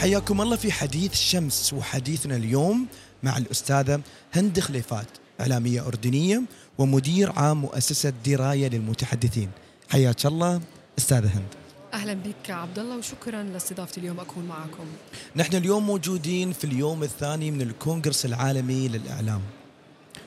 حياكم الله في حديث شمس وحديثنا اليوم مع الأستاذة هند خليفات إعلامية أردنية ومدير عام مؤسسة دراية للمتحدثين. حياك الله أستاذة هند. أهلا بك عبد الله وشكرا لاستضافتي اليوم. أكون معكم. نحن اليوم موجودين في اليوم الثاني من الكونغرس العالمي للإعلام.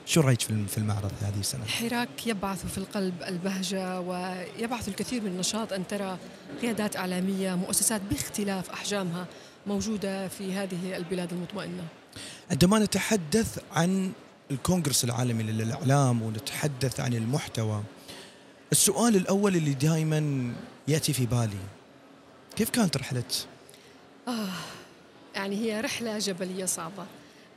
شو رأيك في في المعرض هذه السنة؟ حراك يبعث في القلب البهجة ويبعث الكثير من النشاط. أن ترى قيادات إعلامية مؤسسات باختلاف أحجامها. موجودة في هذه البلاد المطمئنة؟ عندما نتحدث عن الكونغرس العالمي للإعلام ونتحدث عن المحتوى السؤال الأول اللي دائما يأتي في بالي كيف كانت رحلة؟ آه يعني هي رحلة جبلية صعبة.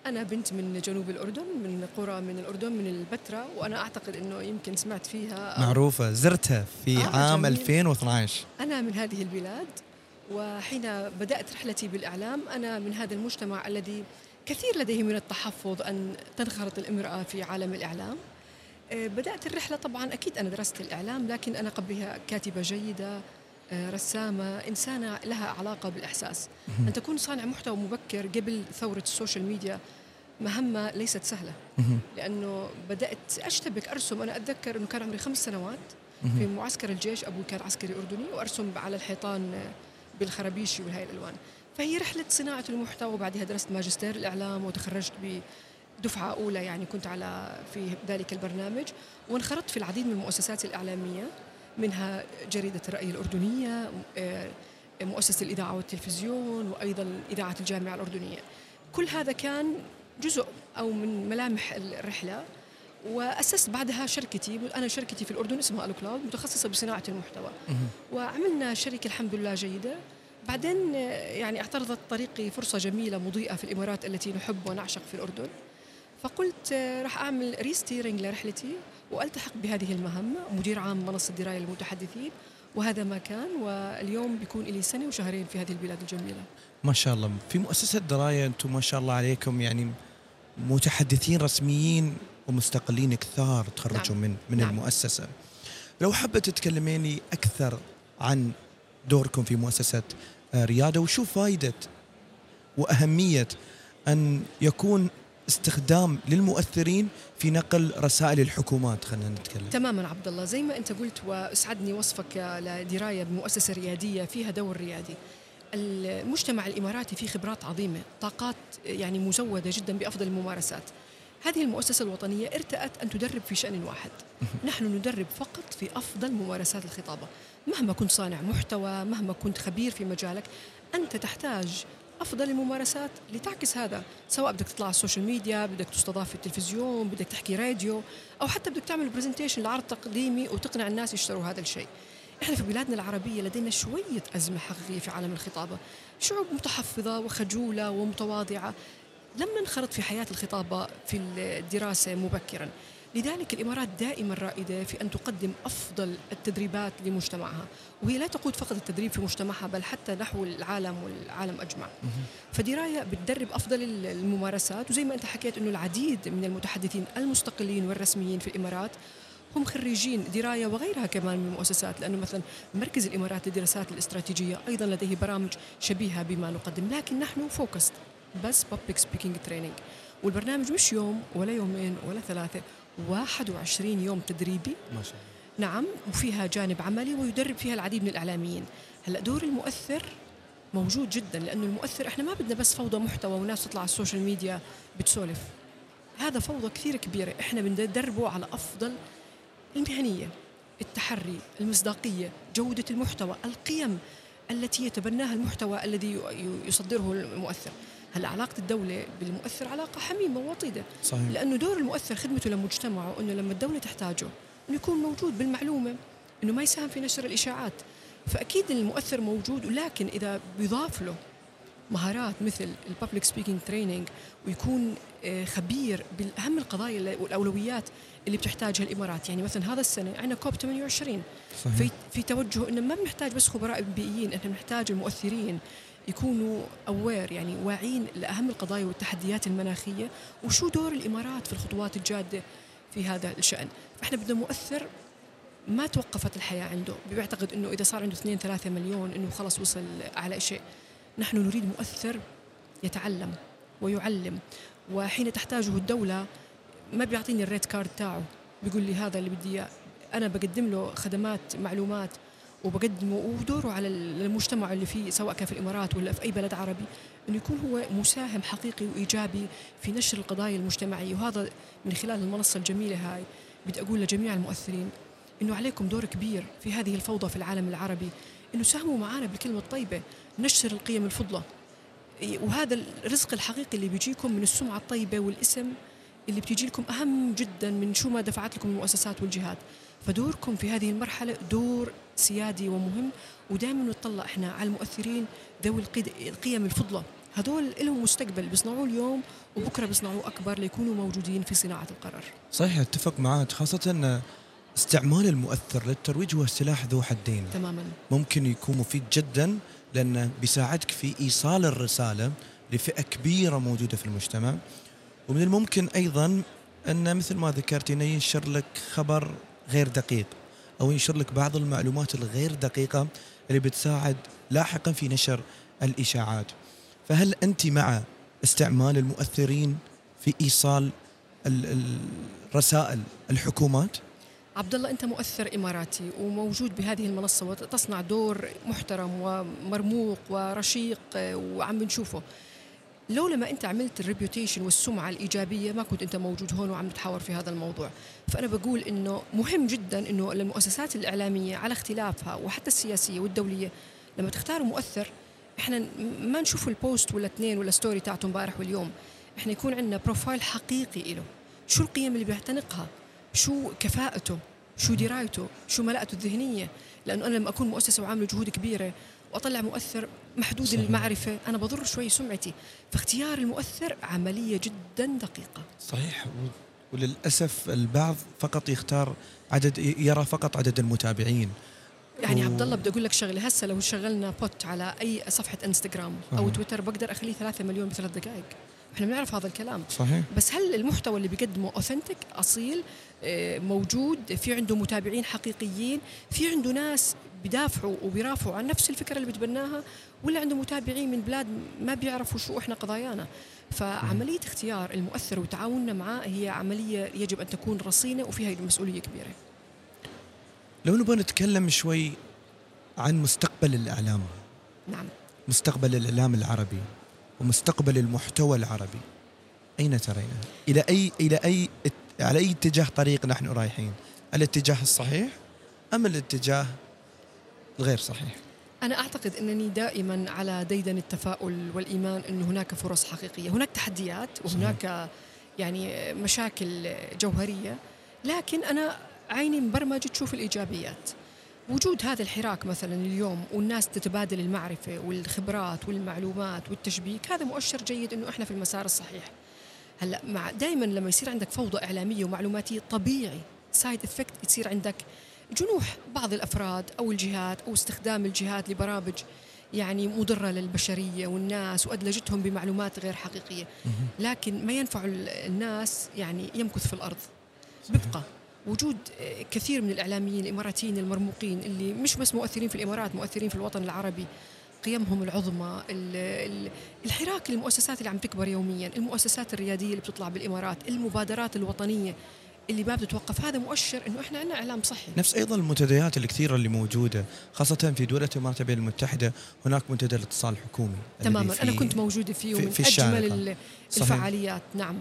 أنا بنت من جنوب الأردن من قرى من الأردن من البتراء وأنا أعتقد أنه يمكن سمعت فيها معروفة زرتها في آه، عام جميل. 2012 أنا من هذه البلاد. وحين بدأت رحلتي بالإعلام أنا من هذا المجتمع الذي كثير لديه من التحفظ أن تنخرط الإمرأة في عالم الإعلام آه، بدأت الرحلة طبعا أكيد أنا درست الإعلام لكن أنا قبلها كاتبة جيدة آه، رسامة إنسانة لها علاقة بالإحساس أن تكون صانع محتوى مبكر قبل ثورة ال social media مهمة ليست سهلة. لأنه بدأت أشتبك أرسم أنا أتذكر أنه كان عمري خمس سنوات في. معسكر الجيش أبوي كان عسكري أردني وأرسم على الحيطان بالخرابيشي وهي الألوان. فهي رحلة صناعة المحتوى وبعدها درست ماجستير الإعلام وتخرجت بدفعة أولى يعني كنت على في ذلك البرنامج وانخرطت في العديد من المؤسسات الإعلامية منها جريدة الرأي الأردنية آه، مؤسسة الإذاعة والتلفزيون وأيضا إذاعة الجامعة الأردنية. كل هذا كان جزء أو من ملامح الرحلة وأسست بعدها شركتي أنا شركتي في الأردن اسمها ألو كلاود متخصصة بصناعة المحتوى. وعملنا شركة الحمد لله جيدة. بعدين يعني اعترضت طريقي فرصة جميلة مضيئة في الإمارات التي نحب ونعشق في الأردن. فقلت راح أعمل re-steering لرحلتي. وألتحق بهذه المهمة مدير عام منصة دراية للمتحدثين. وهذا ما كان واليوم بيكون لي سنة وشهرين في هذه البلاد الجميلة. ما شاء الله. في مؤسسة دراية أنتم ما شاء الله عليكم يعني متحدثين رسميين. ومستقلين كثار تخرجوا نعم. من من نعم. المؤسسة لو حابة تتكلميني أكثر عن دوركم في مؤسسة آه، ريادة وشو فائدة وأهمية أن يكون استخدام للمؤثرين في نقل رسائل الحكومات خلينا نتكلم تماما عبد الله زي ما أنت قلت وأسعدني وصفك لدراية بمؤسسة رياديه فيها دور ريادي. المجتمع الإماراتي فيه خبرات عظيمة، طاقات يعني مزودة جدا بأفضل الممارسات. هذه المؤسسة الوطنية ارتأت أن تدرب في شأن واحد. نحن ندرب فقط في أفضل ممارسات الخطابة. مهما كنت صانع محتوى، مهما كنت خبير في مجالك، أنت تحتاج أفضل الممارسات لتعكس هذا سواء بدك تطلع على ال social media بدك تستضاف في التلفزيون بدك تحكي راديو أو حتى بدك تعمل presentation لعرض تقديمي وتقنع الناس يشتروا هذا الشيء إحنا في بلادنا العربية لدينا شوية أزمة حقيقية في عالم الخطابة شعوب متحفظة وخجولة ومتواضعة لم ننخرط في حياة الخطابه في الدراسة مبكرا. لذلك الإمارات دائما رائدة في أن تقدم أفضل التدريبات لمجتمعها. وهي لا تقود فقط التدريب في مجتمعها بل حتى نحو العالم والعالم أجمع. فدراية بتدرب أفضل الممارسات وزي ما أنت حكيت إنه العديد من المتحدثين المستقلين والرسميين في الإمارات هم خريجين دراية وغيرها كمان من المؤسسات لأنه مثلا مركز الإمارات للدراسات الاستراتيجية أيضا لديه برامج شبيهة بما نقدم. لكن نحن focused بس public speaking training والبرنامج مش يوم ولا يومين ولا ثلاثة 21 يوم تدريبي. ما شاء الله. نعم وفيها جانب عملي ويدرب فيها العديد من الإعلاميين. هلأ دور المؤثر موجود جدا لأنه المؤثر إحنا ما بدنا بس فوضى محتوى وناس تطلع على ال social media بتسولف. هذا فوضى كثير كبيرة إحنا بندربه على أفضل المهنية التحري المصداقية جودة المحتوى القيم التي يتبناها المحتوى الذي يصدره المؤثر. هلا علاقة الدولة بالمؤثر علاقة حميمة ووطيدة؟ صحيح. لأنه دور المؤثر خدمته لمجتمعه انه لما الدولة تحتاجه إنه يكون موجود بالمعلومة إنه ما يساهم في نشر الإشاعات. فأكيد المؤثر موجود ولكن إذا بيضاف له مهارات مثل ال public speaking training ويكون آه، خبير باهم القضايا والأولويات اللي بتحتاجها الإمارات. يعني مثلا هذا السنة عندنا COP 28 في صحيح. في توجه إنه ما بنحتاج بس خبراء بيئيين إحنا بنحتاج المؤثرين. يكونوا aware يعني واعيين لأهم القضايا والتحديات المناخية وشو دور الإمارات في الخطوات الجادة في هذا الشأن. فاحنا بدنا مؤثر ما توقفت الحياة عنده. بيعتقد إنه إذا صار عنده 2 3 مليون إنه خلص وصل اعلى شيء. نحن نريد مؤثر يتعلم ويعلم. وحين تحتاجه الدولة ما بيعطيني الريت كارد تاعه بيقول لي هذا اللي بدي إياه. أنا بقدم له خدمات معلومات. وبقدمه ودوره على المجتمع اللي فيه سواء كان في الإمارات ولا في أي بلد عربي إنه يكون هو مساهم حقيقي وإيجابي في نشر القضايا المجتمعية. وهذا من خلال المنصة الجميلة هاي بدي أقول لجميع المؤثرين إنه عليكم دور كبير في هذه الفوضى في العالم العربي إنه ساهموا معنا بالكلمة الطيبة نشر القيم الفضله وهذا الرزق الحقيقي اللي بيجيكم من السمعة الطيبة والاسم اللي بتيجي لكم أهم جدا من شو ما دفعت لكم المؤسسات والجهات فدوركم في هذه المرحلة دور سيادي ومهم ودائما نطلع إحنا على المؤثرين ذوي القيم الفضلة هذول لهم مستقبل بيصنعوه اليوم وبكرة بيصنعوه أكبر ليكونوا موجودين في صناعة القرار. صحيح أتفق معك خاصة ان استعمال المؤثر للترويج هو سلاح ذو حدين. تماما. ممكن يكون مفيد جدا لأنه بيساعدك في إيصال الرسالة لفئة كبيرة موجودة في المجتمع ومن الممكن أيضا أن مثل ما ذكرت انه ينشر لك خبر غير دقيق أو ينشر لك بعض المعلومات الغير دقيقة اللي بتساعد لاحقا في نشر الإشاعات. فهل أنت مع استعمال المؤثرين في إيصال الرسائل الحكومات؟ عبد الله أنت مؤثر إماراتي وموجود بهذه المنصة وتصنع دور محترم ومرموق ورشيق وعم بنشوفه لولا ما انت عملت الريبيوتيشن والسمعة الإيجابية ما كنت انت موجود هون وعم تحاور في هذا الموضوع. فأنا بقول إنه مهم جدا إنه المؤسسات الإعلامية على اختلافها وحتى السياسية والدولية لما تختار مؤثر إحنا ما نشوف البوست ولا اثنين ولا ستوري تاعته امبارح واليوم. إحنا يكون عندنا بروفايل حقيقي له شو القيم اللي بيعتنقها؟ شو كفاءته؟ شو درايته؟ شو ملاءته الذهنية؟ لأنه أنا لما أكون مؤسسة وعاملة جهود كبيرة وأطلع مؤثر محدود صحيح. المعرفة أنا بضر شوي سمعتي. فاختيار المؤثر عملية جدا دقيقة. صحيح. وللأسف البعض فقط يختار عدد يرى فقط عدد المتابعين. يعني و... عبد الله بدي أقول لك شغلة. هسه لو شغلنا bot على أي صفحة إنستغرام أو. تويتر بقدر أخليه 3 مليون بثلاث دقائق. إحنا بنعرف هذا الكلام. صحيح. بس هل المحتوى اللي بيقدمه authentic أصيل آه، موجود؟ في عنده متابعين حقيقيين؟ في عنده ناس بيدافعوا وبيرافعوا عن نفس الفكرة اللي بتبناها ولا عنده متابعين من بلاد ما بيعرفوا شو إحنا قضايانا. فعملية اختيار المؤثر وتعاوننا معه هي عملية يجب أن تكون رصينة وفيها مسؤولية كبيرة. لو نبغى نتكلم شوي عن مستقبل الإعلام. نعم. مستقبل الإعلام العربي ومستقبل المحتوى العربي أين ترينا إلى أي إلى أي على أي اتجاه طريق نحن رايحين؟ الاتجاه الصحيح أم الاتجاه الغير صحيح. أنا أعتقد أنني دائما على ديدن التفاؤل والإيمان أن هناك فرص حقيقية. هناك تحديات وهناك يعني مشاكل جوهرية لكن أنا عيني مبرمجة تشوف الإيجابيات. وجود هذا الحراك مثلا اليوم والناس تتبادل المعرفة والخبرات والمعلومات والتشبيك هذا مؤشر جيد أنه إحنا في المسار الصحيح. هلأ مع دائما لما يصير عندك فوضى إعلامية ومعلوماتية طبيعي side effect يصير عندك جنوح بعض الأفراد أو الجهات أو استخدام الجهات لبرامج يعني مضرة للبشرية والناس وأدلجتهم بمعلومات غير حقيقية. لكن ما ينفع الناس يعني يمكث في الأرض. بيبقى وجود كثير من الإعلاميين الإماراتيين المرموقين اللي مش بس مؤثرين في الإمارات مؤثرين في الوطن العربي قيمهم العظمى الحراك للمؤسسات اللي عم تكبر يوميا المؤسسات الريادية اللي بتطلع بالإمارات المبادرات الوطنية. اللي ما بتتوقف هذا مؤشر إنه إحنا عندنا إعلام صحي. نفس أيضا المنتديات الكثيرة اللي موجودة خاصة في دوله الامارات العربيه المتحدة هناك منتدى الاتصال الحكومي تماما. أنا كنت موجودة فيه في, في أجمل الفعاليات. نعم.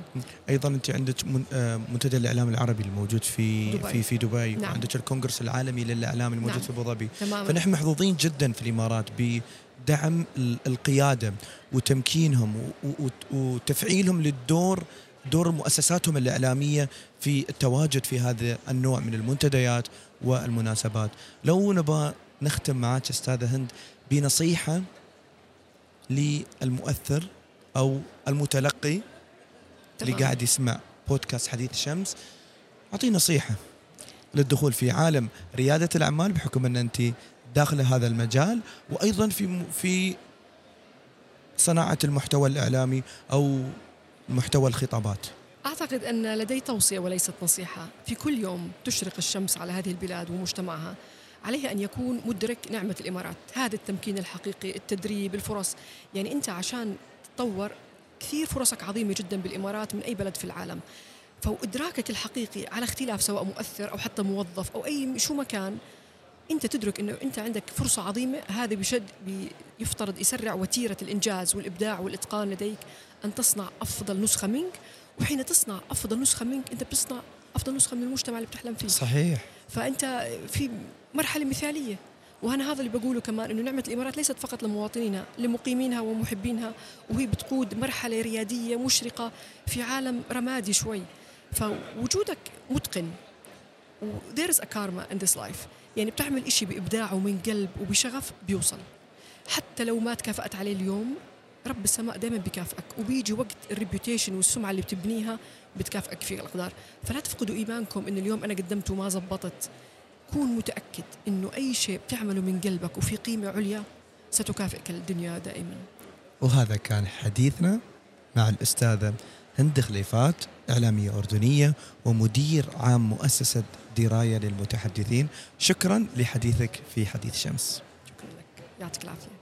أيضا أنت عندك آه، منتدى الإعلام العربي الموجود في دبي. في في دبي نعم. وعندك الكونغرس العالمي للإعلام الموجود نعم. في أبو ظبي. فنحن محظوظين جدا في الإمارات بدعم القيادة وتمكينهم وتفعيلهم للدور دور مؤسساتهم الإعلامية في التواجد في هذا النوع من المنتديات والمناسبات. لو نبغى نختم معك أستاذة هند بنصيحة للمؤثر أو المتلقي اللي قاعد يسمع بودكاست حديث الشمس أعطيه نصيحة للدخول في عالم ريادة الأعمال بحكم أن أنت داخل هذا المجال وأيضا في في صناعة المحتوى الإعلامي أو محتوى الخطابات. أعتقد أن لدي توصية وليست نصيحة. في كل يوم تشرق الشمس على هذه البلاد ومجتمعها. عليه أن يكون مدرك نعمة الإمارات. هذا التمكين الحقيقي التدريب الفرص. يعني أنت عشان تتطور كثير فرصك عظيمة جدا بالإمارات من أي بلد في العالم. فادراكك الحقيقي على اختلاف سواء مؤثر أو حتى موظف أو أي شو مكان أنت تدرك إنه أنت عندك فرصة عظيمة. هذا بشد يفترض يسرع وتيرة الإنجاز والإبداع والإتقان لديك أن تصنع أفضل نسخة منك. وحين تصنع أفضل نسخة منك أنت بتصنع أفضل نسخة من المجتمع اللي بتحلم فيه. صحيح. فأنت في مرحلة مثالية. وأنا هذا اللي بقوله كمان إنه نعمة الإمارات ليست فقط لمواطنينها لمقيمينها ومحبينها وهي بتقود مرحلة ريادية مشرقة في عالم رمادي شوي. فوجودك متقن. there is a karma in this life. يعني بتعمل إشي بإبداع ومن قلب وبشغف بيوصل. حتى لو ما تكافأت عليه اليوم رب السماء دائما بكافئك. وبيجي وقت الريبيوتيشن والسمعة اللي بتبنيها بتكافئك في الأقدار. فلا تفقدوا إيمانكم إنه اليوم أنا قدمت وما زبطت. كون متأكد إنه أي شيء بتعمله من قلبك وفي قيمة عليا ستكافئك الدنيا دائما. وهذا كان حديثنا مع الأستاذة هند خليفات إعلامية أردنية ومدير عام مؤسسة دراية للمتحدثين. شكرا لحديثك في حديث شمس. شكرا لك. يعطيك العافية.